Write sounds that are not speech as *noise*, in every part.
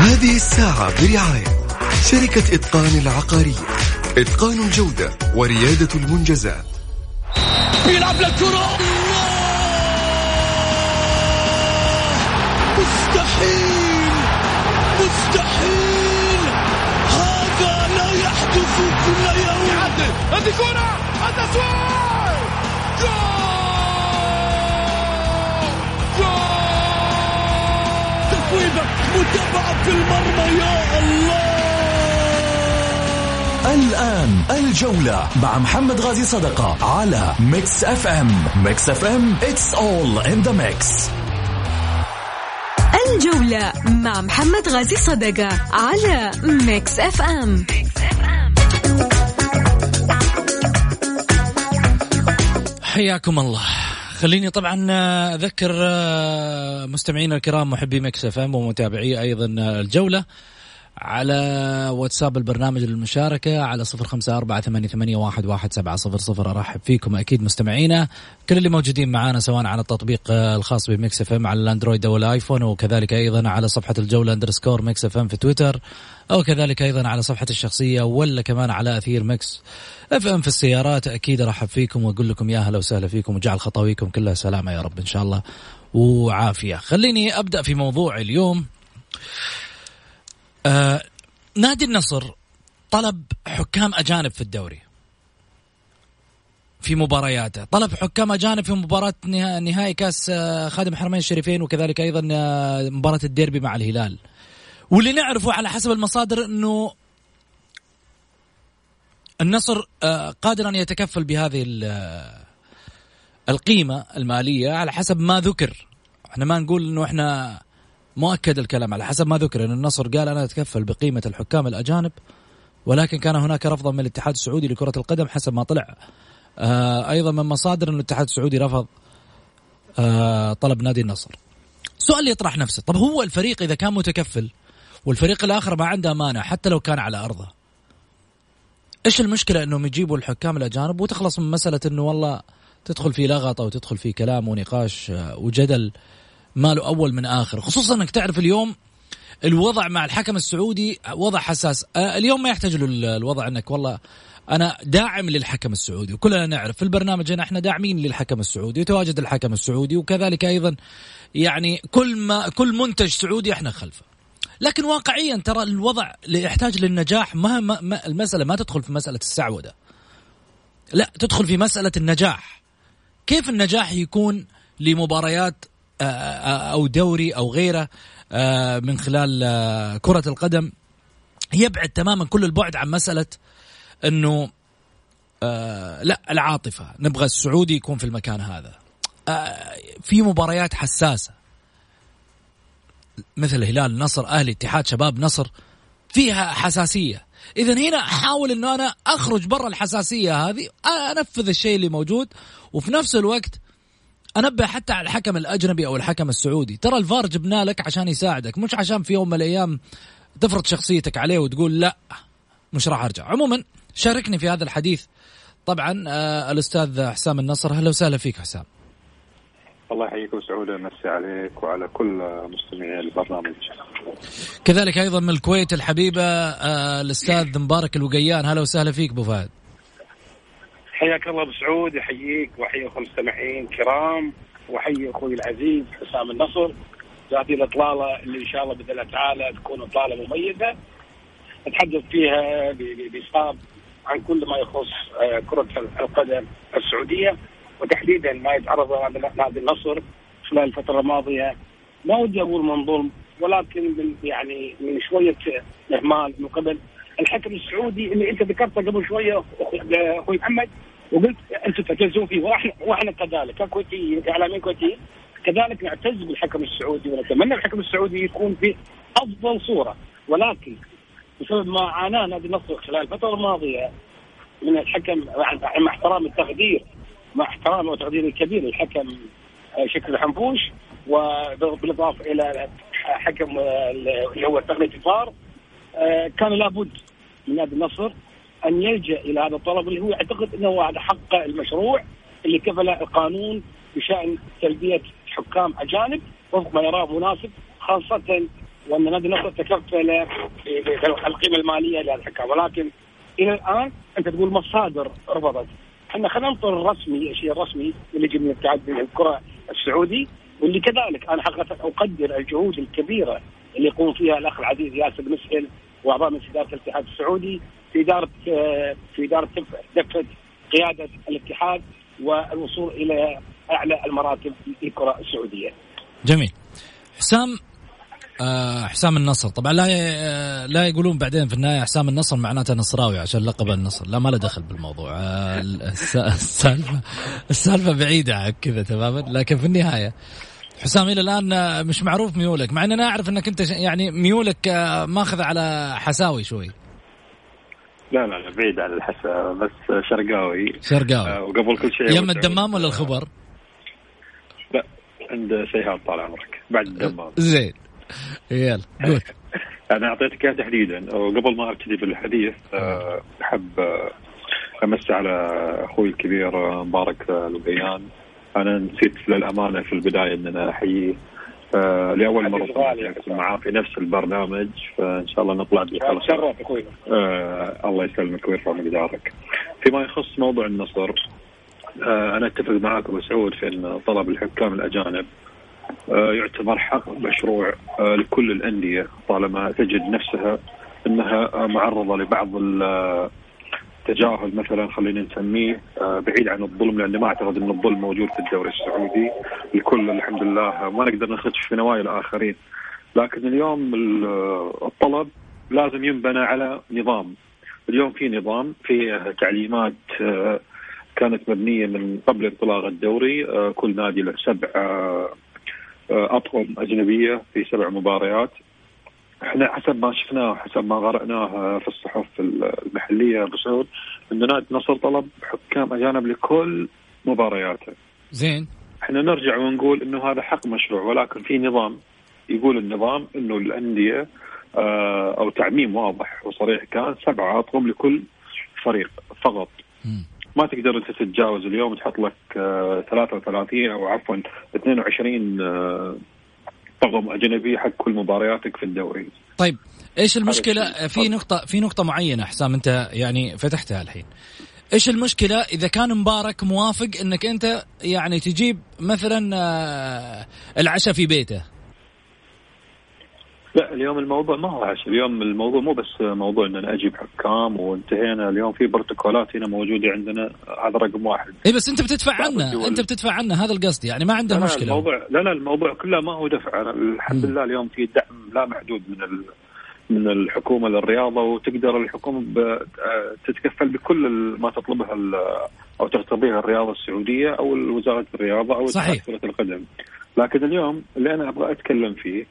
هذه الساعة برعاية شركة إتقان العقارية. إتقان الجودة وريادة المنجزات. يلعب للكرة. مستحيل! مستحيل! هذا لا يحدث كل يوم. هذه كرة. التسويق جول! متابعة في المرمى يا الله! الآن الجولة مع محمد غازي صدقة على Mix FM. Mix FM it's all in the mix. الجولة مع محمد غازي صدقة على Mix FM. حياكم الله. خليني طبعا أذكر آه، مستمعينا الكرام محبي مكس أف إم ومتابعي أيضا الجولة. على واتساب البرنامج للمشاركة على صفر خمسة أربعة ثمانية, ثمانية واحد, واحد سبعة صفر صفر. أرحب فيكم أكيد مستمعينا. كل اللي موجودين معنا سواء على التطبيق الخاص ب Mix FM على الأندرويد أو الآيفون وكذلك أيضا على صفحة الجولة underscore Mix FM في تويتر أو كذلك أيضا على صفحة الشخصية ولا كمان على أثير Mix FM في السيارات. أكيد أرحب فيكم وأقول لكم يا هلا وسهلا فيكم وجعل خطاويكم كلها سلامة يا رب إن شاء الله وعافية. خليني أبدأ في موضوع اليوم. آه نادي النصر طلب حكام أجانب في الدوري في مبارياته. طلب حكام أجانب في مباراة نهائي كاس آه، خادم الحرمين الشريفين وكذلك أيضا آه، مباراة الديربي مع الهلال. واللي نعرفه على حسب المصادر إنه النصر آه، قادر أن يتكفل بهذه القيمة المالية على حسب ما ذكر. إحنا ما نقول إنه إحنا مؤكد الكلام. على حسب ما ذكر إن النصر قال أنا أتكفل بقيمة الحكام الأجانب ولكن كان هناك رفضا من الاتحاد السعودي لكرة القدم حسب ما طلع. آه أيضا من مصادر إن الاتحاد السعودي رفض آه طلب نادي النصر. سؤال يطرح نفسه. طب هو الفريق إذا كان متكفل والفريق الآخر ما عنده امانه حتى لو كان على أرضه إيش المشكلة إنهم يجيبوا الحكام الأجانب وتخلص من مسألة إنه والله تدخل في لغط أو تدخل في كلام ونقاش آه، وجدل ماله أول من آخر. خصوصا إنك تعرف اليوم الوضع مع الحكم السعودي وضع حساس. آه، اليوم ما يحتاج له الوضع إنك والله أنا داعم للحكم السعودي وكلنا نعرف في البرنامج هنا إحنا داعمين للحكم السعودي وتواجد الحكم السعودي وكذلك أيضا يعني كل ما كل منتج سعودي إحنا خلفه. لكن واقعيا ترى الوضع اللي يحتاج للنجاح. ما, ما المسألة ما تدخل في مسألة السعودة. لا تدخل في مسألة النجاح. كيف النجاح يكون لمباريات أو دوري أو غيره آه، من خلال كرة القدم. يبعد تماما كل البعد عن مسألة إنه لا العاطفة. نبغى السعودي يكون في المكان هذا. في مباريات حساسة. مثل هلال نصر أهلي اتحاد شباب نصر فيها حساسية. اذا هنا أحاول إنه أنا أخرج برا الحساسية هذه أنفذ الشيء اللي موجود وفي نفس الوقت أنبه حتى على الحكم الأجنبي أو الحكم السعودي. ترى الفار جبنا لك عشان يساعدك مش عشان في يوم من الأيام تفرض شخصيتك عليه وتقول لا مش راح أرجع. عموما شاركني في هذا الحديث. طبعا آه الأستاذ حسام النصر أهلا وسهلا فيك حسام. الله يحييك وسعود ويمسي عليك وعلى كل مستمعي البرنامج. كذلك أيضا من الكويت الحبيبة آه الأستاذ مبارك الوقيان. هلا وسهلا فيك أبو فهد. حياك الله أبو سعود يحييك وأحيي أخوي المستمعين كرام وأحيي أخوي العزيز حسام النصر. هذه الإطلالة اللي إن شاء الله بإذن الله تعالى تكون إطلالة مميزة. نتحدث فيها باصاب عن كل ما يخص آه، كرة القدم السعودية وتحديدا ما يتعرض له نادي النصر خلال الفترة الماضية. ما ودي أقول من ظلم ولكن من يعني من شوية إهمال من قبل. الحكم السعودي اللي أنت ذكرته قبل شوية أخوي محمد وقلت أنتم تعتزون فيه وإحنا وإحنا كذلك. ككويتيين كاعلاميين كويتيين كذلك نعتز بالحكم السعودي ونتمنى الحكم السعودي يكون في أفضل صورة. ولكن بسبب ما عاناه نادي النصر خلال الفترة الماضية من الحكم مع احترام التقدير مع احترام وتقديري الكبير للحكم آه، شكل الحنفوش وبالإضافة إلى حكم آه، اللي هو تقنية الفار آه، كان لابد من نادي النصر. أن يلجأ إلى هذا الطلب اللي هو يعتقد إنه هذا حق المشروع اللي كفله القانون بشأن تلبية حكام أجانب وفق ما يراه مناسب خاصة وأن نادي النصر تكفل القيمة المالية لهذا الحكام. ولكن إلى الآن أنت تقول مصادر رفضت. إحنا خلينا ننطر الرسمي الشيء الرسمي اللي يجي من اتحاد الكرة السعودي واللي كذلك أنا حقيقة أقدر الجهود الكبيرة اللي يقوم فيها الأخ العزيز ياسر مسهل وأعضاء من اداره الاتحاد السعودي في إدارة في إدارة دفه قيادة الاتحاد والوصول إلى أعلى المراتب للكره السعودية. جميل. حسام آه حسام النصر. طبعا لا آه لا يقولون بعدين في النهاية حسام النصر معناته نصراوي عشان لقب النصر. لا ما له دخل بالموضوع. آه السالفة السالفة بعيدة عن كذا تماما لكن في النهاية. حسام إلى الآن آه، مش معروف ميولك مع ان أنا أعرف إنك أنت يعني ميولك آه، ماخذ على حساوي شوي. لا لا لا بعيد عن الحسا بس شرقاوي. شرقاوي. آه وقبل كل شيء يم الدمام ولا الخبر؟ لا عند شيهاب طال عمرك بعد الدمام. زين. يلا قول. *laughs* أنا أعطيتك اياه تحديدا. وقبل ما أبتدي بالحديث آه، أحب آه، أمس على أخوي الكبير آه، مبارك لبيان. أنا نسيت للأمانة في البداية ان أنا أحييه. آه لأول مرة اكون معاه في نفس البرنامج فإن شاء الله نطلع شرف أخوي. آه الله يسلمك ويرفع مقدارك فيما يخص موضوع النصر آه أنا أتفق معك ابو سعود في إن طلب الحكام الأجانب آه يعتبر حق مشروع آه لكل الأندية طالما تجد نفسها إنها معرضة لبعض تجاهل مثلا خلينا نسميه آه، بعيد عن الظلم لأن ما أعتقد إن الظلم موجود في الدوري السعودي. الكل الحمد لله ما نقدر نخش في نوايا الآخرين. لكن اليوم الطلب لازم ينبنى على نظام. اليوم في نظام في تعليمات آه، كانت مبنية من قبل انطلاق الدوري. آه، كل نادي له سبع أطقم أجنبية في سبع مباريات. إحنا حسب ما شفناه وحسب ما قرأناه في الصحف المحلية أبو سعود ان نادي النصر طلب حكام أجانب لكل مبارياته. زين. إحنا نرجع ونقول إنه هذا حق مشروع ولكن في نظام يقول النظام إنه الأندية آه أو تعميم واضح وصريح كان سبعة اطقم لكل فريق فقط. م. ما تقدر أنت تتجاوز اليوم تحط لك آه 33 أو عفوا 22 آه طقم أجنبي حق كل مبارياتك في الدوري. طيب إيش المشكلة؟ في نقطة في نقطة معينة حسام أنت يعني فتحتها الحين. إيش المشكلة؟ إذا كان مبارك موافق إنك أنت يعني تجيب مثلا آه، العشاء في بيته. لا اليوم الموضوع ما هو عشان اليوم الموضوع مو بس موضوع إن أنا أجيب حكام وانتهينا. اليوم في بروتوكولات هنا موجودة عندنا هذا رقم واحد. اي بس أنت بتدفع عنه. أنت بتدفع عنه. هذا القصد يعني. ما عنده لا مشكلة. الموضوع لا لا الموضوع كله ما هو دفع. الحمد لله اليوم في دعم لا محدود من ال... من الحكومة للرياضة وتقدر الحكومة تتكفل بكل ما تطلبها أو تقتضيها الرياضة السعودية أو وزاره الرياضة أو صحيح. كرة القدم. لكن اليوم اللي أنا أبغى أتكلم فيه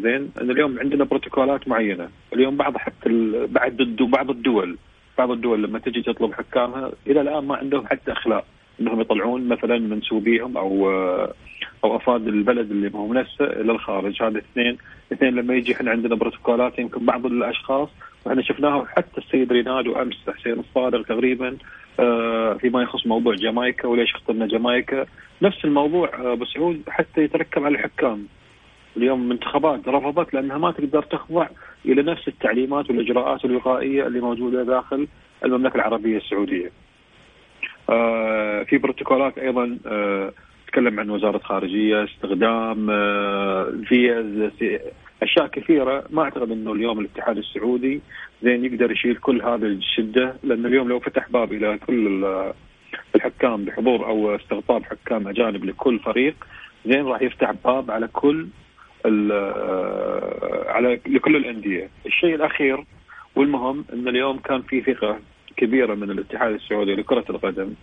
زين؟ إن اليوم عندنا بروتوكولات معينة. اليوم بعض حتى بعد بعض الدول. بعض الدول لما تجي تطلب حكامها إلى الآن ما عندهم حتى أخلاق. إنهم يطلعون مثلا منسوبيهم أو أو أفراد البلد اللي هم نفسه إلى الخارج. هذا اثنين. اثنين لما يجي إحنا عندنا بروتوكولات يمكن بعض الأشخاص وإحنا شفناها حتى السيد رينالدو أمس حسين الصادق تقريبا آه، فيما يخص موضوع جامايكا وليش اخترنا جامايكا. نفس الموضوع آه، ابو سعود حتى يتركب على الحكام. اليوم المنتخبات رفضت لأنها ما تقدر تخضع إلى نفس التعليمات والإجراءات الوقائية اللي موجودة داخل المملكة العربية السعودية. آه في بروتوكولات أيضا آه تتكلم عن وزارة خارجية استخدام آه فيز أشياء كثيرة ما أعتقد إنه اليوم الاتحاد السعودي زين يقدر يشيل كل هذه الشدة لأن اليوم لو فتح باب إلى كل الحكام بحضور أو استقطاب حكام أجانب لكل فريق زين راح يفتح باب على كل على لكل الأندية، الشيء الأخير والمهم إن اليوم كان في ثقة كبيرة من الاتحاد السعودي لكرة القدم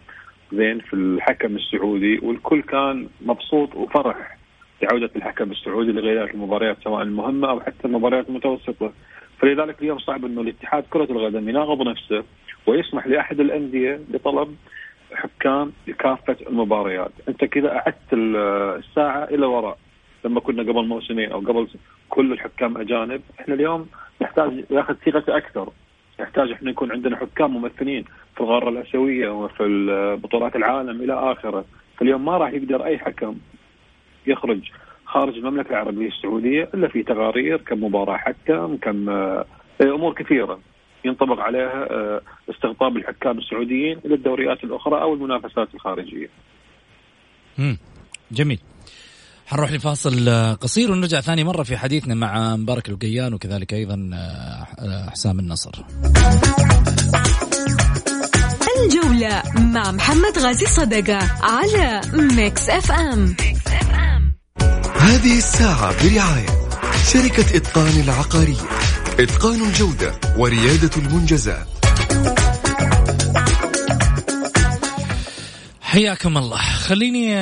زين في الحكم السعودي والكل كان مبسوط وفرح بعودة الحكم السعودي لغايه المباريات سواء المهمة أو حتى المباريات المتوسطة. فلذلك اليوم صعب إنه الاتحاد كرة القدم يناقض نفسه ويسمح لأحد الأندية بطلب حكام لكافة المباريات، أنت كذا أعدت الساعة إلى وراء. لما كنا قبل موسمين أو قبل كل الحكام أجانب إحنا اليوم نحتاج ياخذ ثقته أكثر نحتاج إحنا يكون عندنا حكام ممثلين في القاره الآسيوية وفي بطولات العالم إلى آخره فاليوم ما راح يقدر أي حكم يخرج خارج المملكة العربية السعودية إلا في تقارير كم مباراة حكم كم آه، أمور كثيرة ينطبق عليها آه، استقطاب الحكام السعوديين إلى الدوريات الأخرى أو المنافسات الخارجية. مم. جميل. حنروح لفاصل آه، قصير ونرجع ثاني مرة في حديثنا مع مبارك القيان وكذلك أيضا آه، حسام النصر. الجولة مع محمد غازي صدقة على Mix FM هذه الساعة برعاية شركة إتقان العقارية. إتقان الجودة وريادة المنجزات. حياكم الله. خليني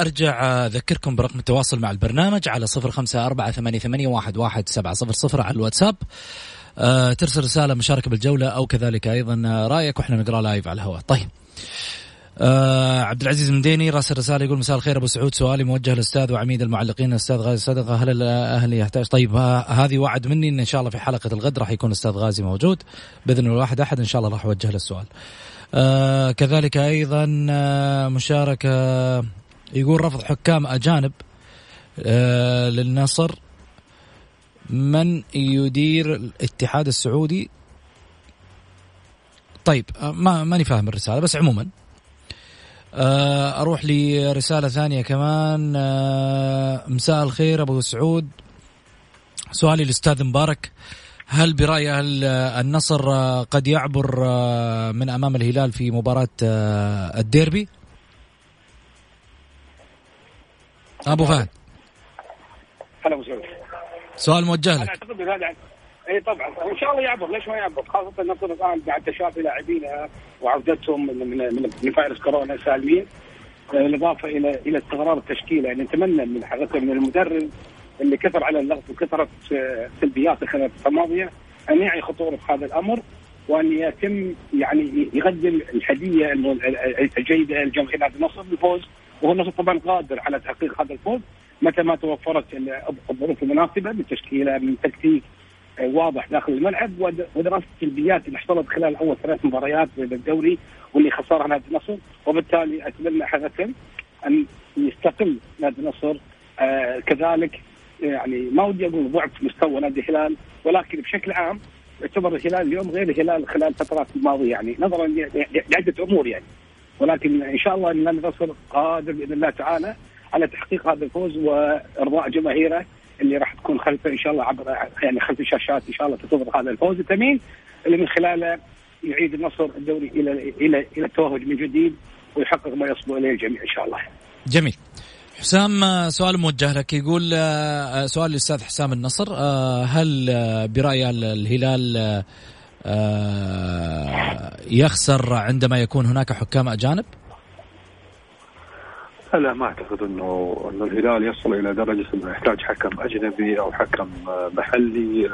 أرجع أذكركم برقم التواصل مع البرنامج على صفر خمسة أربعة ثمانية, واحد, سبعة صفر صفر على الواتساب. أه ترسل رسالة مشاركة بالجولة أو كذلك أيضا رأيك وإحنا نقرأ لايف على الهواء. طيب. آه عبد العزيز المديني راسل رسالة يقول مساء الخير أبو سعود سؤالي موجه للأستاذ وعميد المعلقين. الاستاذ غازي صدقة هل الاهلي يحتاج؟ طيب هذه وعد مني إن ان شاء الله في حلقة الغد راح يكون الأستاذ غازي موجود. بإذن الواحد أحد إن شاء الله راح أوجه له السؤال. آه كذلك أيضا آه مشاركة يقول رفض حكام أجانب آه للنصر من يدير الاتحاد السعودي. طيب آه ما ماني فاهم الرسالة بس عموما آه، أروح لرسالة ثانية كمان آه، مساء الخير أبو سعود. سؤالي الاستاذ مبارك. هل برايي هل النصر قد يعبر من أمام الهلال في مباراة الديربي؟ أبو فهد. هلا سعود سؤال موجه لك. أعتقد هذا إي طبعا. وإن شاء الله يعبر. ليش ما يعبر؟ خاصة النصر الآن بعد تشافي لاعبينه وعودتهم من من من, من فيروس كورونا سالمين بالاضافه إلى إلى استقرار التشكيلة. يعني نتمنى من حقيقة من المدرب اللي كثر على اللغط وكثرت سلبياته خلال الماضية أن يعي خطوره هذا الأمر وأن يتم يعني يقدم الهدية الجيدة لجماهير نادي النصر بالفوز وهو النصر طبعا قادر على تحقيق هذا الفوز متى ما توفرت الظروف المناسبة من تشكيله من تكتيك واضح داخل الملعب ودراسة السلبيات اللي حصلت خلال أول ثلاث مباريات بالدوري واللي خسرها نادي النصر. وبالتالي أتمنى حقيقه أن يستقل نادي النصر آه كذلك يعني ما ودي أقول ضعف مستوى نادي الهلال ولكن بشكل عام يعتبر الهلال اليوم غير الهلال خلال الفترات الماضية يعني نظرا لعده أمور يعني ولكن إن شاء الله إن النصر قادر بإذن الله تعالى على تحقيق هذا الفوز وإرضاء جماهيره اللي راح تكون خلفه إن شاء الله عبر يعني خلف الشاشات إن شاء الله تنتظر هذا الفوز الثمين اللي من خلاله يعيد النصر الدوري إلى إلى إلى التوهج من جديد ويحقق ما يصبو إليه الجميع إن شاء الله. جميل. حسام سؤال موجه لك. يقول آه، سؤال الاستاذ حسام النصر. آه، هل برأي الهلال آه، يخسر عندما يكون هناك حكام أجانب؟ لا ما أعتقد إنه إنه الهلال يصل إلى درجة إنه يحتاج حكم أجنبي أو حكم محلي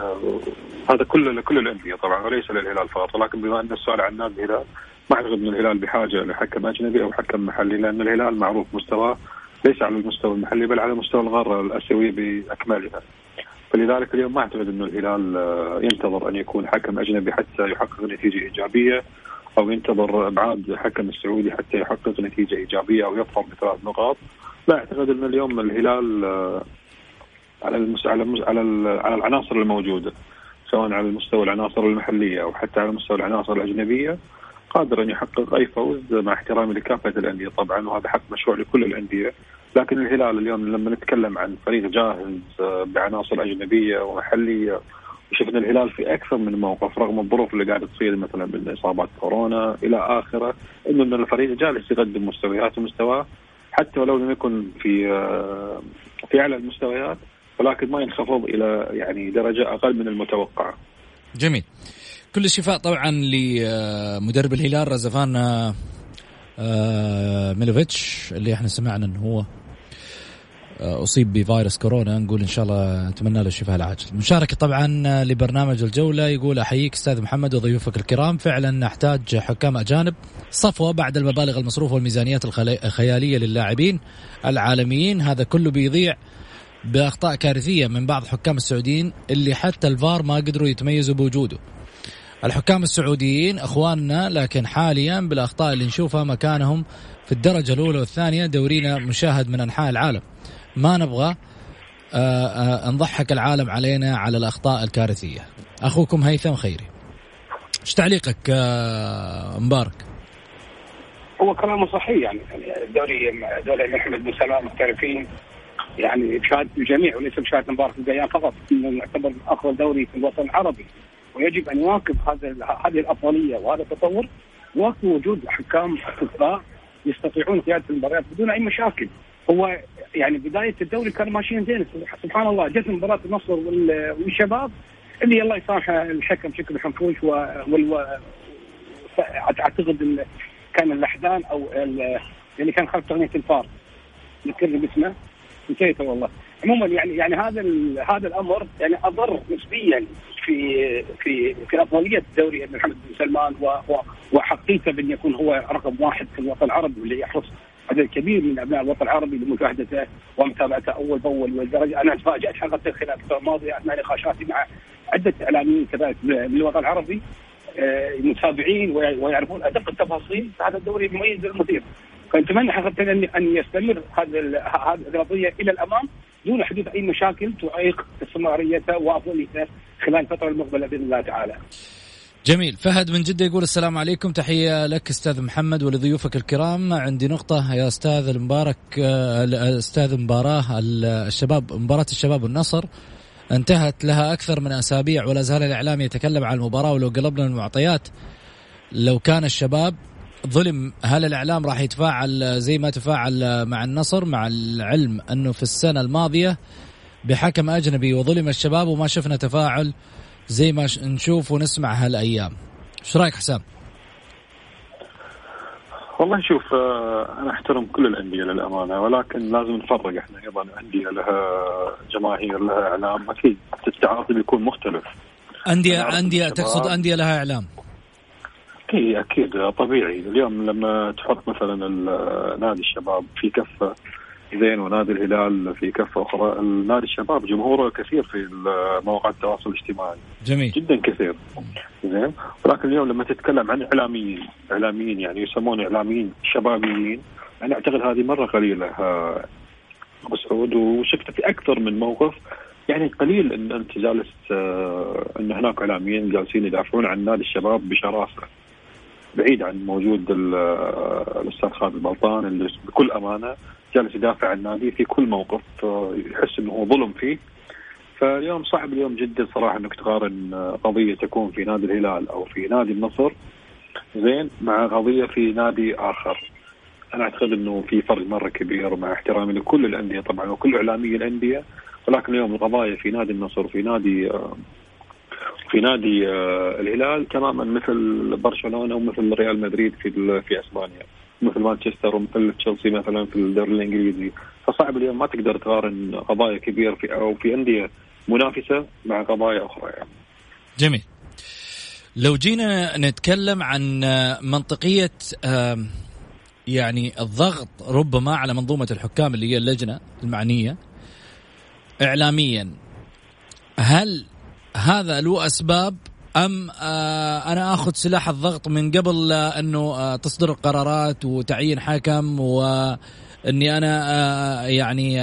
هذا كله لكل الأندية طبعا وليس للهلال فقط. ولكن بما أن السؤال عن نادي الهلال ما أعتقد ان الهلال بحاجة لحكم أجنبي أو حكم محلي لأن الهلال معروف مستواه ليس على المستوى المحلي بل على مستوى القاره الأسيوية بأكملها. فلذلك اليوم ما أعتقد أنه الهلال ينتظر أن يكون حكم أجنبي حتى يحقق نتيجة إيجابية أو ينتظر ابعاد الحكم السعودي حتى يحقق نتيجة إيجابية أو يظفر بثلاث نقاط لا أعتقد أن اليوم الهلال آه، على المس... على المس... على, على العناصر الموجودة سواء على مستوى العناصر المحلية أو حتى على مستوى العناصر الأجنبية قادر أن يحقق أي فوز مع احترامي لكافة الأندية طبعا وهذا حق مشروع لكل الأندية لكن الهلال اليوم لما نتكلم عن فريق جاهز آه، بعناصر أجنبية ومحلية شفنا الهلال في أكثر من موقف رغم الظروف اللي قاعدة تصير مثلا من إصابات كورونا إلى آخره إنه إن الفريق جالس يقدم مستويات ومستواه حتى ولو لم يكن في آه، في أعلى المستويات ولكن ما ينخفض إلى يعني درجة أقل من المتوقعه. جميل. كل الشفاء طبعا لمدرب الهلال رزفان آه، ميلوفيتش اللي إحنا سمعنا إنه هو آه، أصيب بفيروس كورونا. نقول إن شاء الله أتمنى له الشفاء العاجل. مشاركة طبعا لبرنامج الجولة. يقول أحييك أستاذ محمد وضيوفك الكرام. فعلا نحتاج حكام أجانب. صفوة بعد المبالغ المصروفة والميزانيات الخيالية للاعبين العالميين. هذا كله بيضيع بأخطاء كارثية من بعض حكام السعوديين اللي حتى الفار ما قدروا يتميزوا بوجوده. الحكام السعوديين أخواننا لكن حاليا بالأخطاء اللي نشوفها مكانهم في الدرجة الأولى والثانية دورينا مشاهد من أنحاء العالم. ما نبغى آه، آه، نضحك العالم علينا على الأخطاء الكارثية. أخوكم هيثم خيري. إيش تعليقك آه، مبارك؟ هو كلامه صحيح يعني الدوري دوري محمد بن سلام محترفين يعني بشهاده الجميع وليس بشهاده مبارك القيان فقط إنه يعتبر افضل دوري في الوطن العربي. ويجب أن يواكب هذا هذه الأفضلية وهذا التطور. وقت وجود حكام اخصائيين يستطيعون قيادة المباريات بدون أي مشاكل. هو يعني بداية الدوري كانوا ماشيين زين. سبحان الله جت مباراة النصر وال- والشباب اللي الله يسامحه الحكم شكل حنفوش و... أعتقد ال- كان اللحدان أو ال- اللي كان خلف تغنيه الفار. ذكرني باسمه. نسيته والله. عموما يعني يعني هذا هذا الأمر يعني أضر نسبيا في في في أفضلية الدوري ابن محمد بن سلمان وحقيته بأن يكون هو رقم واحد في الوطن العربي واللي يحرص عدد كبير من أبناء الوطن العربي لمشاهدته ومتابعته أول بأول ولدرجه أنا تفاجأت حقيقه خلال الفترة الماضية أثناء نقاشاتي مع عدة إعلاميين كذلك من الوطن العربي آه، متابعين وي- ويعرفون أدق التفاصيل هذا الدوري المميز المثير. فنتمنى حقيقة ان أن يستمر هذا هذه القضية إلى الأمام. دون حدوث أي مشاكل تعيق استمراريته وافضليته خلال الفترة المقبلة بإذن الله تعالى. جميل. فهد من جدة يقول السلام عليكم. تحية لك أستاذ محمد ولضيوفك الكرام. عندي نقطة يا أستاذ المبارك آه، الأستاذ مباراة الشباب مباراة الشباب والنصر. انتهت لها أكثر من أسابيع ولا زال الإعلام يتكلم عن المباراة ولو قلبنا المعطيات. لو كان الشباب ظلم هل الإعلام راح يتفاعل زي ما تفاعل مع النصر مع العلم أنه في السنة الماضية بحكم أجنبي وظلم الشباب وما شفنا تفاعل زي ما نشوف ونسمع هالأيام. إيش رأيك حسام؟ والله شوف آه، أنا أحترم كل الأندية للأمانة ولكن لازم نفرق إحنا. أيضا انديه لها جماهير لها إعلام أكيد التعاطي بيكون مختلف. انديه أندية. تقصد أندية لها إعلام. اي أكيد طبيعي. اليوم لما تحط مثلا نادي الشباب في كفة زين ونادي الهلال في كفة أخرى نادي الشباب جمهوره كثير في مواقع التواصل الاجتماعي. جميل. جدا كثير. زين؟ ولكن اليوم لما تتكلم عن إعلاميين إعلاميين يعني يسمون إعلاميين شبابيين أنا أعتقد هذه مرة قليلة آه، أبو سعود وشفت في أكثر من موقف. يعني قليل إن أنت جالس آه، إن هناك إعلاميين جالسين يدافعون عن نادي الشباب بشراسة. بعيد عن موجود ال- الأستاذ خالد البلطان اللي بكل أمانة جالس يدافع عن النادي في كل موقف آه، يحس إنه هو ظلم فيه. فاليوم صعب اليوم جدا صراحة إنك تقارن آه، قضية تكون في نادي الهلال أو في نادي النصر. زين مع قضية في نادي آخر. أنا أعتقد إنه في فرق مرة كبير مع احترامي لكل الأندية طبعا وكل إعلامي الانديه ولكن اليوم القضايا في نادي النصر في نادي آه، في نادي آه، الهلال تماما مثل برشلونة ومثل ريال مدريد في في أسبانيا مثل مانشستر ومثل تشيلسي مثلا في الدوري الإنجليزي فصعب اليوم ما تقدر تقارن قضايا كبيرة في أو في أندية منافسة مع قضايا أخرى يعني. جميل لو جينا نتكلم عن منطقية آم، يعني الضغط ربما على منظومة الحكام اللي هي اللجنة المعنية اعلاميا هل هذا له أسباب أم آه أنا آخذ سلاح الضغط من قبل آه، أنه آه تصدر القرارات وتعيين حكم وأني أنا يعني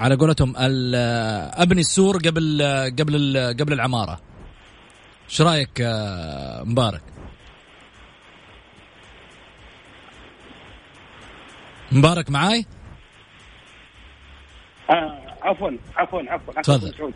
على قولتهم أبني السور قبل قبل قبل العمارة. إيش رأيك مبارك؟ مبارك معاي؟ عفوا عفوا عفوا عفوا تفضل.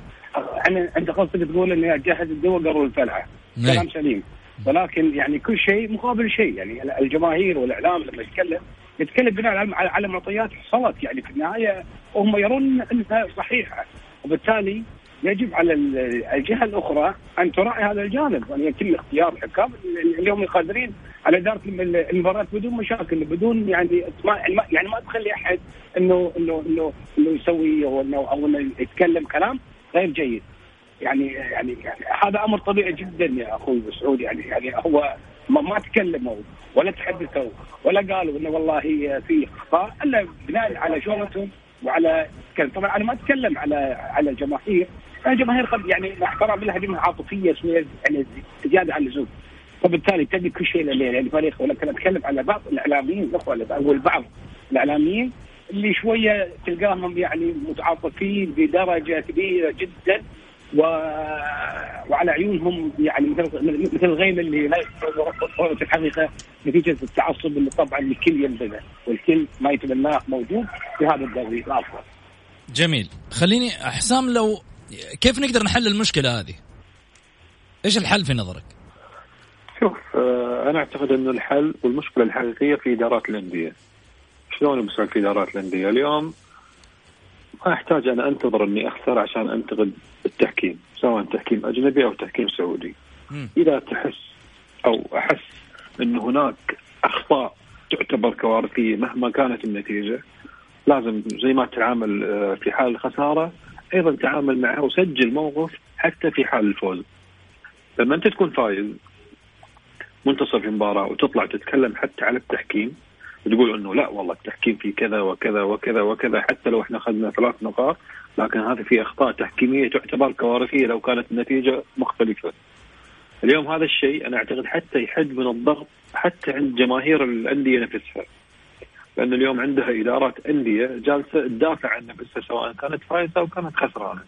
أنا انت قصدك تقول إني أجهز الدول قبل الفلعة. نعم. كلام سليم. ولكن يعني كل شيء مقابل شيء. يعني الجماهير والإعلام لما يتكلم يتكلم بناء على معطيات حصلت يعني في النهاية هم يرون أنها صحيحة. وبالتالي يجب على ال- الجهة الأخرى أن تراعي هذا الجانب. وأن يتم اختيار الحكام اللي اليوم قادرين على إدارة الم- المباراة بدون مشاكل بدون يعني ما ما- يعني ما تخلي أحد انه انه انه إنه يسوي أو انه أو إنه يتكلم كلام. غير جيد. يعني يعني يعني هذا أمر طبيعي جدا يا أخوي مسعود. يعني يعني هو ما, ما تكلموا ولا تحدثوا ولا قالوا إنه والله في اخطاء إلا بناء على شغلتهم وعلى طبعا أنا ما أتكلم على على الجماهير الجماهير قد يعني مع لها جماهير عاطفية شوية يعني زيادة عن اللزوم. فبالتالي تدي كل شيء يعني فريق. ولكن أتكلم على بعض الإعلاميين الأخوة اللي- أو البعض الإعلاميين اللي شوية تلقاهم يعني متعاطفين بدرجة كبيرة جدا و... وعلى عيونهم يعني مثل مثل الغيمة اللي لا في الحقيقة نتيجة التعصب اللي طبعا الكل ينبغى والكل ما يتبناه موجود في هذا الدوري الأفضل. جميل خليني حسام لو كيف نقدر نحل المشكلة هذه؟ إيش الحل في نظرك؟ شوف آه، أنا أعتقد ان الحل والمشكلة الحقيقية في إدارات الأندية. شلون في إدارات الأندية؟ اليوم ما أحتاج أنا أنتظر إني أخسر عشان أنتقد التحكيم، سواء تحكيم أجنبي أو تحكيم سعودي. إذا تحس أو أحس إن هناك أخطاء تعتبر كوارثية مهما كانت النتيجة لازم زي ما تتعامل آه، في حال الخساره أيضا تعامل معها وسجل موقف حتى في حال الفوز. لما أنت تكون فايز منتصف المباراة وتطلع تتكلم حتى على التحكيم وتقول إنه لا والله التحكيم في كذا وكذا وكذا وكذا حتى لو إحنا أخذنا ثلاث نقاط لكن هذه في أخطاء تحكيمية تعتبر كوارثية لو كانت النتيجه مختلفة. اليوم هذا الشيء أنا أعتقد حتى يحد من الضغط حتى عند جماهير الأندية نفسها. لأن اليوم عندها إدارات أندية جالسة تدافع عن نفسها سواء كانت فايزة أو كانت خسرانة.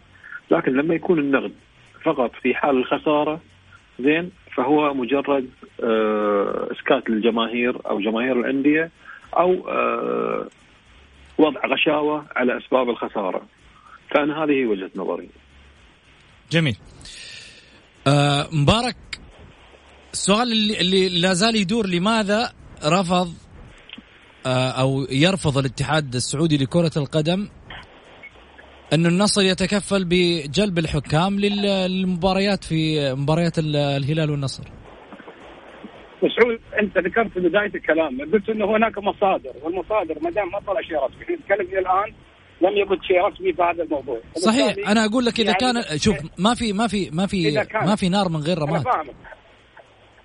لكن لما يكون النقد فقط في حال الخسارة زين فهو مجرد آه، إسكات للجماهير أو جماهير الأندية أو آه، وضع غشاوة على أسباب الخسارة. فانا هذه وجهة نظري. جميل آه مبارك السؤال اللي, اللي لا زال يدور لماذا رفض آه أو يرفض الاتحاد السعودي لكرة القدم أن النصر يتكفل بجلب الحكام لل- للمباريات في مباريات ال- الهلال والنصر. مسعود أنت ذكرت في بداية الكلام قلت إنه هناك مصادر والمصادر ما دام ما طلع شيء رسمي. إحنا نتكلم إلى الآن لم يبد شيء رسمي في هذا الموضوع. صحيح أنا أقول لك إذا يعني كان شوف ما في ما في ما في ما في نار من غير أنا رماد فاهمك.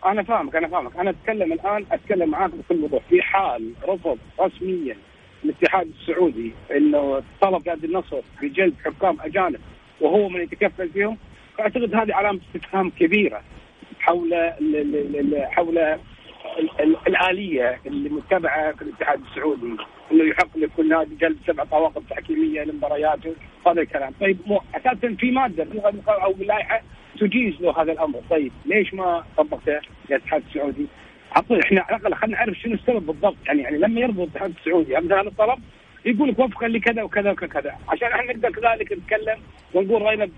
أنا فاهمك أنا فاهمك. أنا أتكلم الآن أتكلم معاك بكل وضوح. في حال رفض رسميا الاتحاد السعودي إنه طلب نادي النصر بجلب حكام أجانب وهو من يتكفل فيهم فأعتقد هذه علامة استفهام كبيرة حول حول ال ال الآلية اللي متبعة في الاتحاد السعودي إنه يحق لكل نادي جلب سبع طواقم تحكيمية لمبارياته هذا الكلام طيب مو أساسا في مادة أو باللائحه تجيز له هذا الأمر طيب ليش ما طبقته الاتحاد السعودي؟ عطوا إحنا على الأقل خلينا نعرف شنو السبب بالضبط يعني يعني لما يرفض الاتحاد السعودي مثلا هذا الطلب يقول لك وفقا لكذا وكذا وكذا عشان إحنا نقدر كذلك نتكلم ونقول رأينا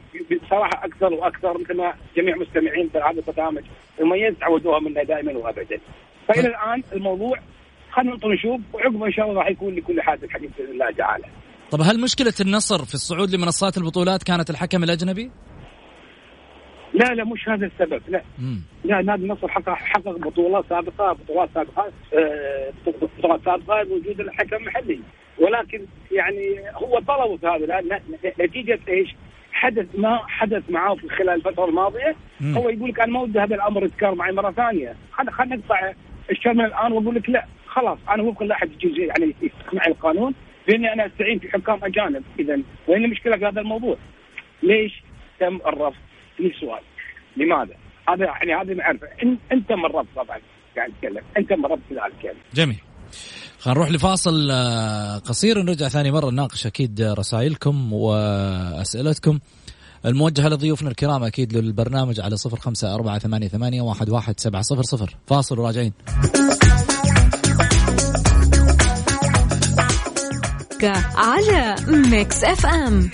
بصراحة أكثر وأكثر مثل ما جميع مستمعين في هذا البرنامج المميز تعودوها منا دائما وابدا. فإلى الآن الموضوع خلينا ننطر نشوف وعقبه إن شاء الله راح يكون لكل حادث حديث بإذن الله تعالى. طب هل مشكلة النصر في الصعود لمنصات البطولات كانت الحكم الأجنبي؟ لا لا مش هذا السبب لا مم. لا نادي النصر حقق حقق بطولات سابقة بطولات سابقة آه، بطولات سابقة بوجود الحكم المحلي ولكن يعني هو طلبوا في هذا نتيجة إيش؟ حدث ما حدث معاه في خلال الفترة الماضية مم. هو يقول لك أنا ما ودي هذا الأمر يتكرر معي مرة ثانية خلينا نقطع الشر من الآن وأقول لك لا خلاص أنا وفقا لائحه الجزئيه يعني يسمع القانون بأني أنا أستعين في حكام أجانب اذا وين المشكلة في هذا الموضوع؟ ليش تم الرفض؟ لي سؤال. لماذا؟ هذا يعني هذه معرفه إن أنت من الرفض طبعا قاعد أتكلم. أنت من الرفض في ذلك يعني جميل. خلينا نروح لفاصل آه، قصير ونرجع ثاني مرة نناقش أكيد رسائلكم وأسئلتكم. الموجهة لضيوفنا الكرام أكيد للبرنامج على صفر خمسة أربعة ثمانية, ثمانية واحد, واحد سبعة صفر صفر. فاصل وراجعين. على Mix FM.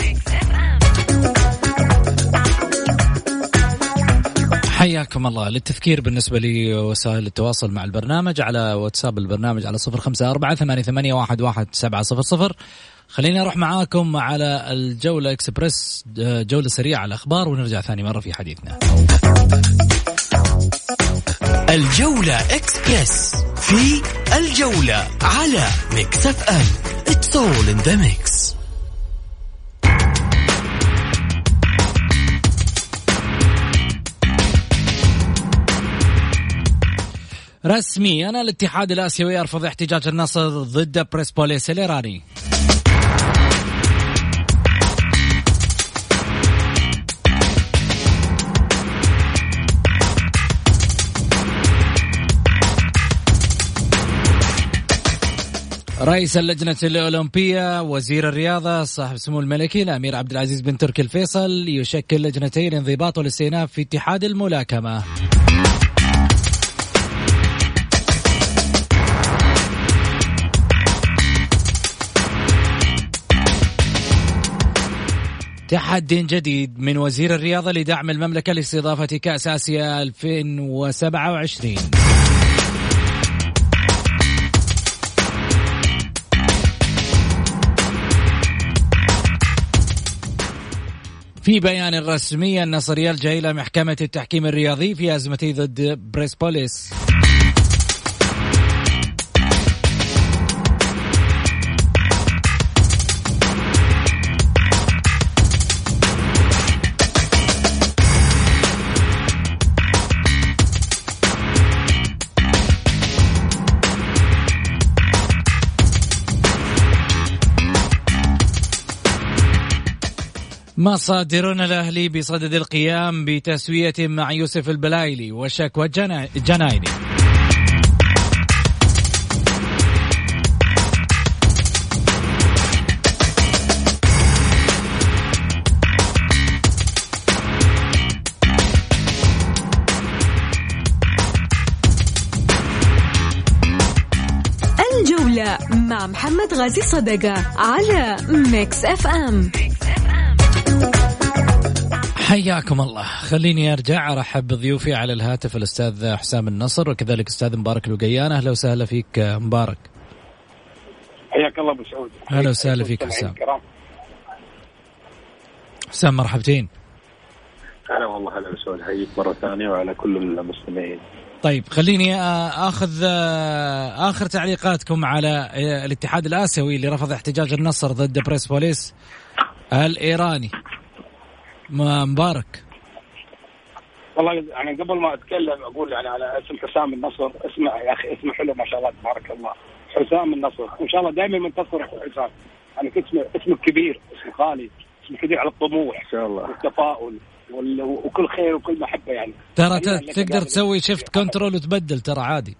حياكم الله. للتذكير بالنسبة لوسائل التواصل مع البرنامج على واتساب البرنامج على صفر خمسة أربعة ثمانية, ثمانية واحد, واحد سبعة صفر صفر. خليني أروح معاكم على الجولة إكسبرس جولة سريعة على الأخبار ونرجع ثاني مرة في حديثنا. الجولة إكسبرس في الجولة على Mix FM. It's all in the mix. رسميا الاتحاد الآسيوي يرفض احتجاج النصر ضد بريسبوليس الإيراني رئيس اللجنة الأولمبية وزير الرياضة صاحب السمو الملكي الأمير عبد العزيز بن تركي الفيصل يشكل لجنتين انضباط والاستئناف في اتحاد الملاكمة. تحدي جديد من وزير الرياضة لدعم المملكة لاستضافة كأس آسيا 2027 في بيان رسمي النصر يلجأ إلى محكمة التحكيم الرياضي في أزمته ضد بريسبوليس. مصادرنا الأهلي بصدد القيام بتسوية مع يوسف البلايلي وشكوى الجنايني الجولة مع محمد غازي صدقة على Mix FM. حياكم الله. خليني أرجع أرحب بضيوفي على الهاتف الأستاذ حسام النصر وكذلك أستاذ مبارك الوقيان. أهلا وسهلا فيك مبارك. حياك الله أبو سعود. أهلا وسهلا فيك حسام. حسام مرحبتين. هلا والله هلا سعود حييك مرة ثانية وعلى كل المستمعين. طيب خليني آخذ آخر تعليقاتكم على الاتحاد الآسيوي اللي رفض احتجاج النصر ضد بريس بوليس الإيراني. مبارك. والله يعني قبل ما أتكلم أقول يعني على اسم حسام النصر اسمه يا أخي اسمه حلو ما شاء الله تبارك الله. حسام النصر وان شاء الله دائما منتصر حسام. يعني اسمه اسمه كبير اسمه خالي اسمه كبير على الطموح. ان شاء الله. والتفاؤل وكل خير وكل محبة يعني. ترى تقدر تسوي شيفت كنترول وتبدل ترى عادي.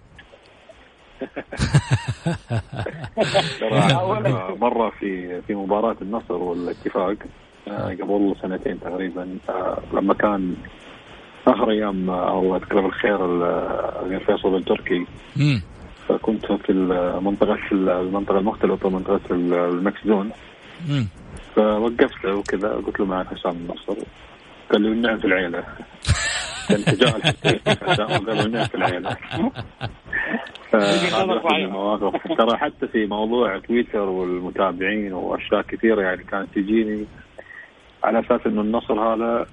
*laughs* *laughs* مرة في في مباراة النصر والاتفاق. قبل سنتين تقريبا. آه، لما كان آخر أيام آه، الله يذكره بالخير الامير فيصل بن تركي. فكنت في المنطقة في المنطقة المختلطه منطقة ال mix zone. فوقفت وكذا قلت له معي حسام النصر قال لي والنعم في العيلة. كان *laughs* تجاهل قال والنعم في العيلة. *laughs* ترى حتى في موضوع تويتر والمتابعين وأشياء كثيرة يعني كانت تجيني. على أساس إنه النصر هذا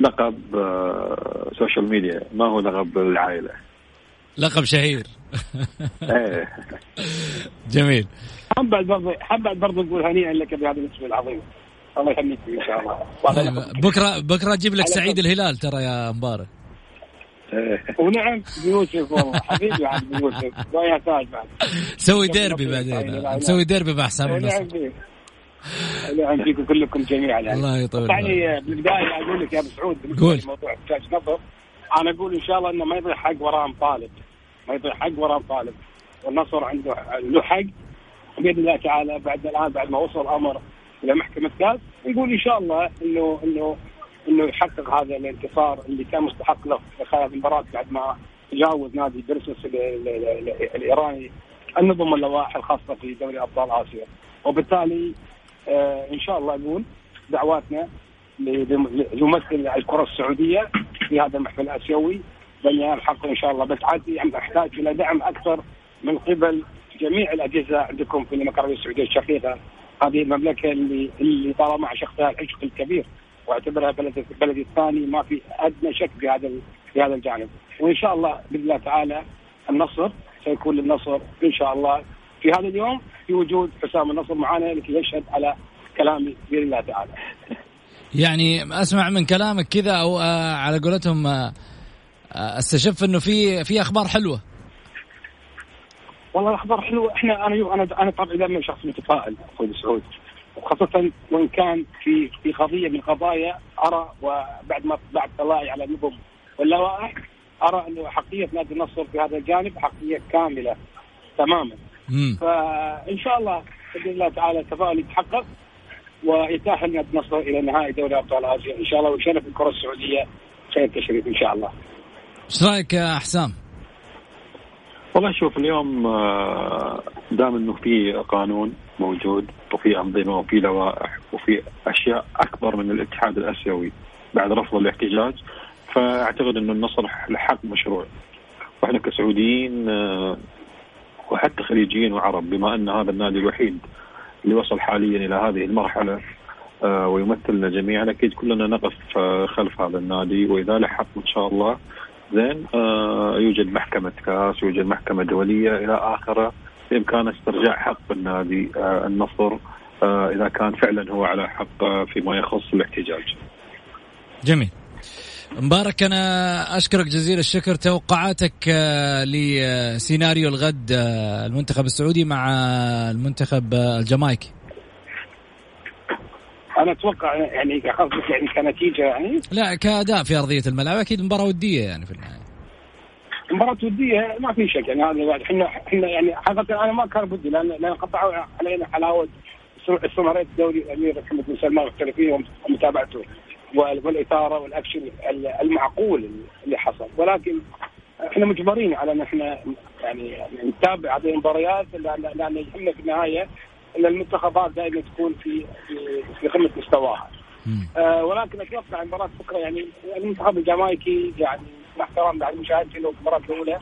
لقب آه، social media ما هو لقب العائله لقب شهير. إيه. *laughs* جميل. حاب برضه حاب برضه نقول هنيئا لك بهذا الاسم العظيم. الله يهنيك إن شاء الله. طيب بكرة بكرة أجيب لك سعيد الهلال ترى يا مبارك. إيه. ونعم يوسف والله. حبيبي عبد يوسف. يا تاج بعد. سوي ديربي بعدين. نسوي ديربي مع حسام النصر. نعم فيكم كلكم جميعا يعني. الله يطول يعني بالبداية أقول لك يا أبو سعود قول. موضوع احتاج نظر أنا أقول إن شاء الله إنه ما يضيع حق وراء طالب ما يضيع حق وراء طالب والنصر عنده له حق. بإذن الله تعالى بعد الآن بعد ما وصل الأمر إلى محكمة كاس نقول إن شاء الله إنه إنه إنه يحقق هذا الانتصار اللي كان مستحق له في خلال المباراة بعد ما تجاوز نادي برسوس الإيراني النظم اللوائح الخاصة في دوري أبطال آسيا. وبالتالي إن شاء الله أقول دعواتنا ليمثل الكرة السعودية في هذا المحفل الآسيوي. لن ينال حقه إن شاء الله بس عاد يعني احتاج إلى دعم أكثر من قبل جميع الأجهزة عندكم في المملكه العربيه السعودية الشقيقة. هذه المملكة اللي اللي طالما عشقتها العشق الكبير واعتبرها بلد بلدي الثاني ما في أدنى شك في هذا في هذا الجانب. وإن شاء الله بإذن الله تعالى النصر سيكون للنصر إن شاء الله في هذا اليوم في وجود حسام النصر معنا لكي يشهد على كلامي باذن الله تعالى. يعني أسمع من كلامك كذا أو آه على قولتهم آه, آه، أستشف إنه في في أخبار حلوة. والله الأخبار حلوة إحنا أنا أنا أنا طبعا دائما شخص متفائل أخوي سعود وخاصة وإن كان في في قضية من القضايا أرى وبعد ما بعد طلائي على النظم واللوائح أرى إنه حقية نادي النصر في هذا الجانب حقية كاملة تماما. فإن شاء الله بإذن الله تعالى التفاؤل يتحقق ويتاهل نادي النصر إلى نهائي دوري أبطال آسيا إن شاء الله ويشرف الكرة السعودية شيء تشريف إن شاء الله. إيش رأيك يا حسام؟ والله شوف اليوم آه، دام إنه في قانون موجود وفي أنظمة وفي لوائح وفي أشياء أكبر من الاتحاد الآسيوي بعد رفض الاحتجاج فأعتقد إنه النصر لحق مشروع وإحنا كسعوديين آه، وحتى خليجيين وعرب بما أن هذا النادي الوحيد اللي وصل حاليا إلى هذه المرحلة آه، ويمثلنا جميعا أكيد كلنا نقف آه، خلف هذا النادي. وإذا لحق إن شاء الله زين آه، يوجد محكمة كاس يوجد محكمة دولية إلى آخره. بإمكان استرجاع حق النادي النصر إذا كان فعلا هو على حق فيما يخص الاحتجاج. جميل. مبارك أنا أشكرك جزيل الشكر. توقعاتك آه، لسيناريو الغد آه، المنتخب السعودي مع المنتخب آه، الجامايكي. أنا أتوقع يعني قصدك يعني كنتيجة يعني؟ لا كأداء في أرضية الملعب. أكيد مباراة ودية يعني في النهاية. مباراة ودية ما في شك يعني هذا الواحد إحنا إحنا يعني حقيقة أنا ما كان بدي لأن لأن قطعوا علينا حلاوة استمريت الدوري الأمير محمد بن سلمان محترفين ومتابعته. وال- والإثارة والأكشن المعقول اللي حصل. ولكن إحنا مجبرين على إن إحنا يعني نتابع هذه المباريات لأن يهمنا في النهاية إن المنتخبات دائما تكون في في, في قمة مستواها. آه ولكن أتوقع مباراة بكرة يعني المنتخب الجامايكي يعني مع احترام بعد مشاهدتي له المباراة الأولى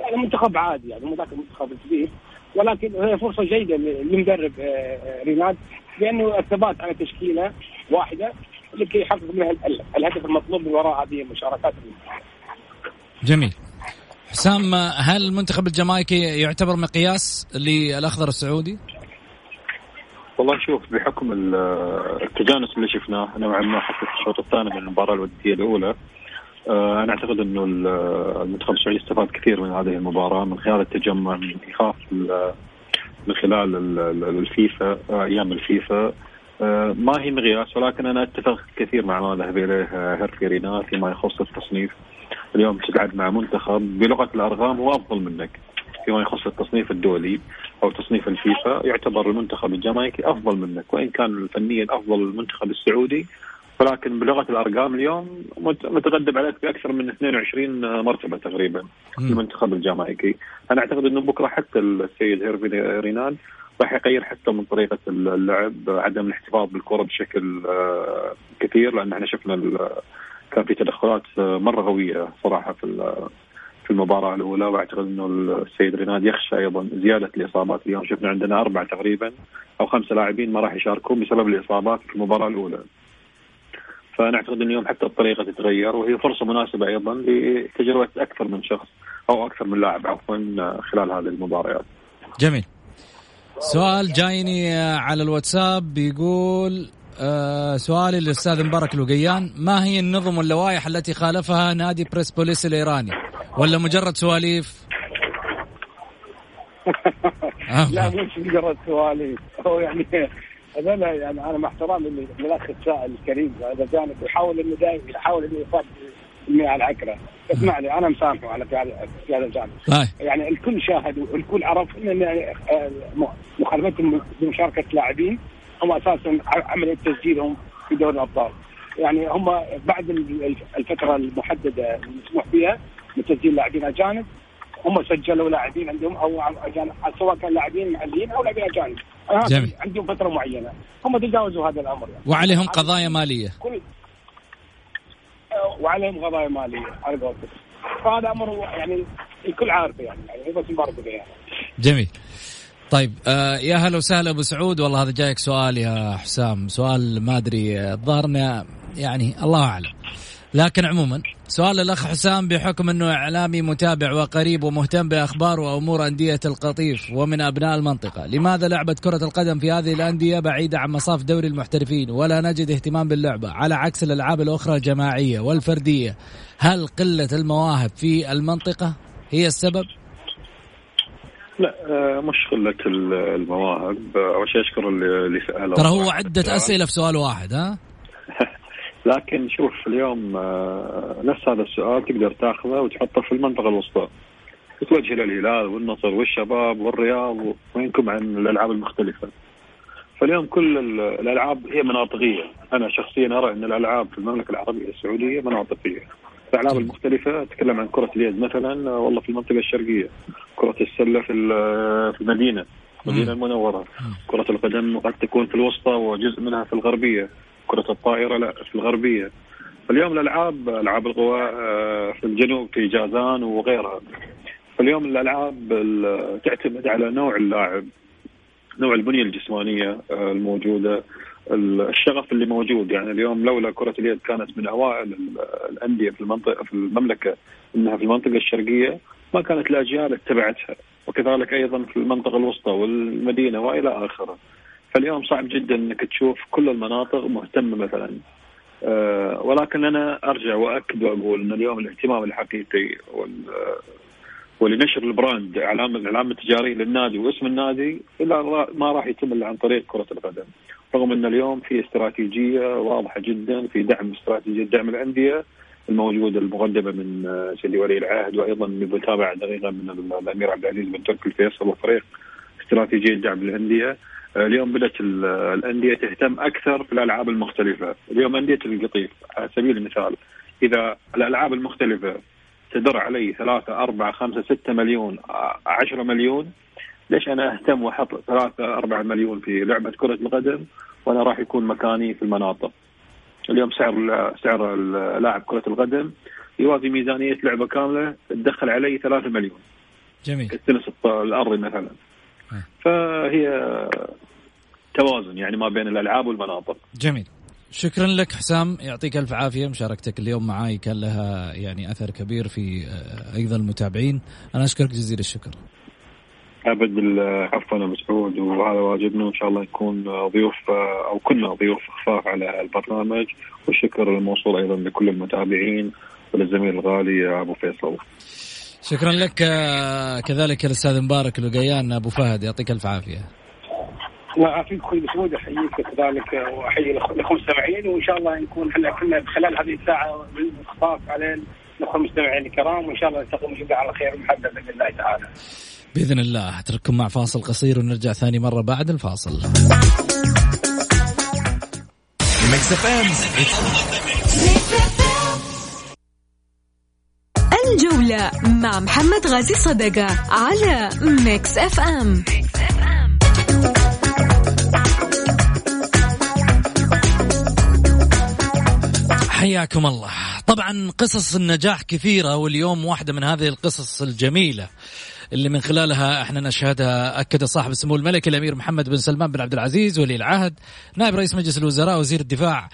يعني منتخب عادي يعني مو ذاك المنتخب الكبير ولكن هي فرصة جيدة للمدرب آه، آه، ريناد لأنه الثبات على تشكيلة واحدة. لكي يحقق منها ال- ال- الهدف المطلوب من وراء هذه المشاركات. جميل. حسام هل المنتخب الجامايكي يعتبر مقياس للأخضر السعودي؟ والله شوف بحكم ال- التجانس اللي شفناه نوعا ما حتى في الشوط الثاني من المباراة الودية الأولى آه، أنا أعتقد أنه ال- المنتخب السعودي استفاد كثير من هذه المباراة من خلال التجمع من إيقاف من خلال ال- ال- الفيفا آه، أيام الفيفا. ما هي مقياس ولكن أنا أتفق كثير مع ما ذهب اليه آه، هيرفي رينات فيما يخص التصنيف. اليوم تلعب مع منتخب بلغة الأرقام هو أفضل منك. فيما يخص التصنيف الدولي أو تصنيف الفيفا يعتبر المنتخب الجامايكي أفضل منك وإن كان فنيا أفضل المنتخب السعودي. ولكن بلغة الأرقام اليوم مت- متقدم عليك بأكثر من 22 مرتبة تقريبا. المنتخب الجامايكي. أنا أعتقد إنه بكرة حتى السيد هيرفي ريناد راح يغير حتى من طريقة اللعب عدم الاحتفاظ بالكرة بشكل آه، كثير لأن إحنا شفنا كان في تدخلات آه، مرة قوية صراحة في في المباراة الأولى وأعتقد إنه السيد ريناد يخشى أيضا زيادة الإصابات اليوم شفنا عندنا أربعة تقريبا أو خمسة لاعبين ما راح يشاركون بسبب الإصابات في المباراة الأولى. فأنا أعتقد ان اليوم حتى الطريقة تتغير وهي فرصة مناسبة أيضا لتجربة أكثر من شخص أو أكثر من لاعب عفوا خلال هذه المباريات. جميل سؤال جايني آه، على الواتساب بيقول آه سؤالي للأستاذ مبارك لقيان ما هي النظم واللوائح التي خالفها نادي بريس بوليس الإيراني؟ ولا مجرد سواليف؟ *laughs* لا مش مجرد سواليف. هو يعني هذول يعني أنا مع احترامي للأخ السائل الكريم هذا جانب يحاول إنه دائما يحاول إنه يصاب على العكره اسمع لي أنا مسامحه على في هذا الجانب. يعني الكل شاهد والكل عرف ان مخالفتهم بمشاركه لاعبين هم أساسا عملية تسجيلهم في دوري الأبطال. يعني هم بعد ال- الفترة المحددة المسموح فيها من تسجيل لاعبين أجانب هم سجلوا لاعبين عندهم أو اجانب سواء كان لاعبين محليين أو لاعبين أجانب. جميل. عندهم فترة معينة. هم تجاوزوا هذا الأمر يعني. وعليهم قضايا مالية. كل وعليهم قضايا مالية على قولتك. فهذا أمر يعني الكل عارفه يعني يعني بس مبارك يعني جميل. طيب آه يا هلا وسهلا أبو سعود. والله هذا جايك سؤال يا حسام. سؤال ما أدري الظاهر يعني الله أعلم. لكن عموما سؤال الأخ حسام بحكم إنه إعلامي متابع وقريب ومهتم بأخبار وأمور أندية القطيف ومن أبناء المنطقة، لماذا لعبه كرة القدم في هذه الأندية بعيدة عن مصاف دوري المحترفين ولا نجد اهتمام باللعبة على عكس الألعاب الأخرى الجماعية والفردية؟ هل قلة المواهب في المنطقة هي السبب؟ لا آه، مش قلة ال- المواهب أول شيء أشكر اللي سال ترى هو عدة أسئلة في سؤال واحد ها؟ لكن شوف اليوم آه، نفس هذا السؤال تقدر تاخذه وتحطه في المنطقة الوسطى. يتوجه إلى الهلال والنصر والشباب والرياض وينكم عن الألعاب المختلفة. فاليوم كل الألعاب هي مناطقية، أنا شخصيا أرى إن الألعاب في المملكة العربية السعودية مناطقية. الألعاب المختلفة أتكلم عن كرة اليد مثلا والله في المنطقة الشرقية، كرة السلة في في المدينة. المدينة المنورة، كرة القدم قد تكون في الوسطى وجزء منها في الغربية، كرة الطائرة لا في الغربية. فاليوم الألعاب ألعاب القوى آه، في الجنوب في جازان وغيرها. فاليوم الألعاب تعتمد على نوع اللاعب نوع البنية الجسمانية آه، الموجودة الشغف اللي موجود يعني اليوم لولا كرة اليد كانت من أوائل الأندية في المنطقة في المملكة إنها في المنطقة الشرقية ما كانت الأجيال اتبعتها وكذلك أيضا في المنطقة الوسطى والمدينة وإلى آخره فاليوم صعب جدا إنك تشوف كل المناطق مهتمة مثلا. أه ولكن أنا أرجع واكد وأقول إن اليوم الاهتمام الحقيقي ولنشر البراند اعلام الإعلام التجاري للنادي واسم النادي الا ما راح يتم إلا عن طريق كرة القدم. رغم إن اليوم في استراتيجية واضحة جدا في دعم استراتيجية دعم الأندية الموجودة المقدمة من سيدي ولي العهد وأيضا بمتابعه دقيقة من الأمير عبد العزيز بن تركي الفيصل وفريق استراتيجية دعم الأندية. اليوم بدأت الأندية تهتم أكثر في الألعاب المختلفة، اليوم أندية القطيف على سبيل المثال إذا الألعاب المختلفة تدر علي ثلاثة أربعة خمسة ستة مليون عشرة مليون ليش أنا أهتم وأحط ثلاثة أربعة مليون في لعبة كرة القدم وأنا راح يكون مكاني في المناطق؟ اليوم سعر سعر لاعب كرة القدم يوازي ميزانية لعبة كاملة تدخل علي ثلاثة مليون. جميل. التنس الأرضي مثلا. فهي توازن يعني ما بين الألعاب والمناطق. جميل. شكرا لك حسام. يعطيك ألف عافية. مشاركتك اليوم معاي كان لها يعني أثر كبير في آه، أيضا المتابعين. أنا أشكرك جزيل الشكر. أبد العفو أنا مسعود وهذا واجبنا. وإن شاء الله نكون ضيوف آه، أو كنا ضيوف خفاف على البرنامج. والشكر الموصول أيضا لكل المتابعين وللزميل الغالي أبو فيصل. شكرا لك آه، كذلك الأستاذ مبارك الوقيان أبو فهد يعطيك ألف عافية الله يعافيك أخوي مسعود أحييك كذلك وأحيي الأخوة المستمعين وإن شاء الله نكون إحنا كنا خلال هذه الساعة بالخطاف على الأخوة المستمعين الكرام وإن شاء الله نلتقي غدا على خير مجددا بإذن الله تعالى. بإذن الله أترككم مع فاصل قصير ونرجع ثاني مرة بعد الفاصل. الجولة مع محمد غازي صدقة على Mix FM. حياكم الله طبعا قصص النجاح كثيرة واليوم واحدة من هذه القصص الجميلة اللي من خلالها إحنا نشهدها أكد صاحب السمو الملكي الأمير محمد بن سلمان بن عبد العزيز ولي العهد نائب رئيس مجلس الوزراء وزير الدفاع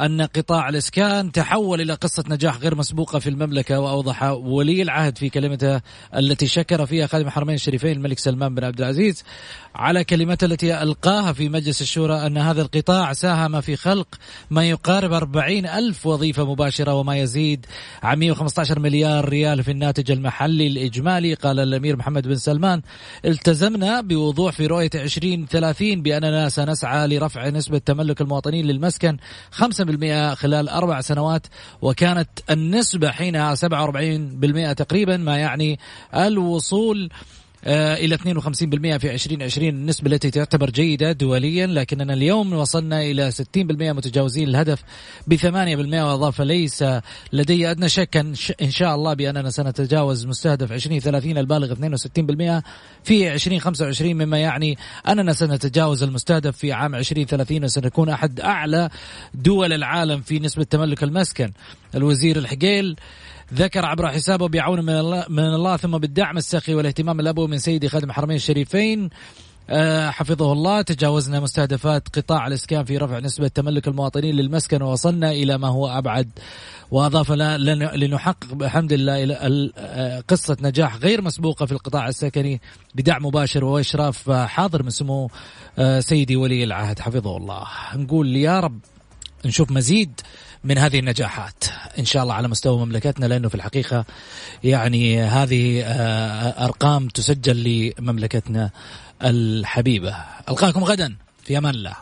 أن قطاع الإسكان تحول إلى قصة نجاح غير مسبوقة في المملكة وأوضح ولي العهد في كلمته التي شكر فيها خادم الحرمين الشريفين الملك سلمان بن عبد العزيز على كلمته التي ألقاها في مجلس الشورى أن هذا القطاع ساهم في خلق ما يقارب 40 ألف وظيفة مباشرة وما يزيد عن 115 مليار ريال في الناتج المحلي الإجمالي. قال الأمير محمد بن سلمان التزمنا بوضوح في رؤية 2030 بأننا سنسعى لرفع نسبة تملك المواطنين للمسكن 5 خلال أربع سنوات وكانت النسبة حينها 47% تقريبا ما يعني الوصول آه، إلى 52% في 2020 النسبة التي تعتبر جيدة دوليا لكننا اليوم وصلنا إلى 60% متجاوزين الهدف ب 8% وأضاف ليس لدي أدنى شك إن شاء الله بأننا سنتجاوز مستهدف 2030 البالغ 62% في 2025 مما يعني أننا سنتجاوز المستهدف في عام 2030 وسنكون أحد أعلى دول العالم في نسبة تملك المسكن. الوزير الحقيل ذكر عبر حسابه بعون من الله, من الله ثم بالدعم السخي والاهتمام الابوي من سيدي خادم الحرمين الشريفين. آه، حفظه الله. تجاوزنا مستهدفات قطاع الإسكان في رفع نسبة تملك المواطنين للمسكن ووصلنا إلى ما هو أبعد. وأضاف لنحقق بحمد الله آه، قصة نجاح غير مسبوقة في القطاع السكني بدعم مباشر وإشراف حاضر من سمو آه، سيدي ولي العهد. حفظه الله. نقول يا رب نشوف مزيد. من هذه النجاحات إن شاء الله على مستوى مملكتنا لأنه في الحقيقة يعني هذه آه، أرقام تسجل لمملكتنا الحبيبة. ألقاكم غدا. في أمان الله.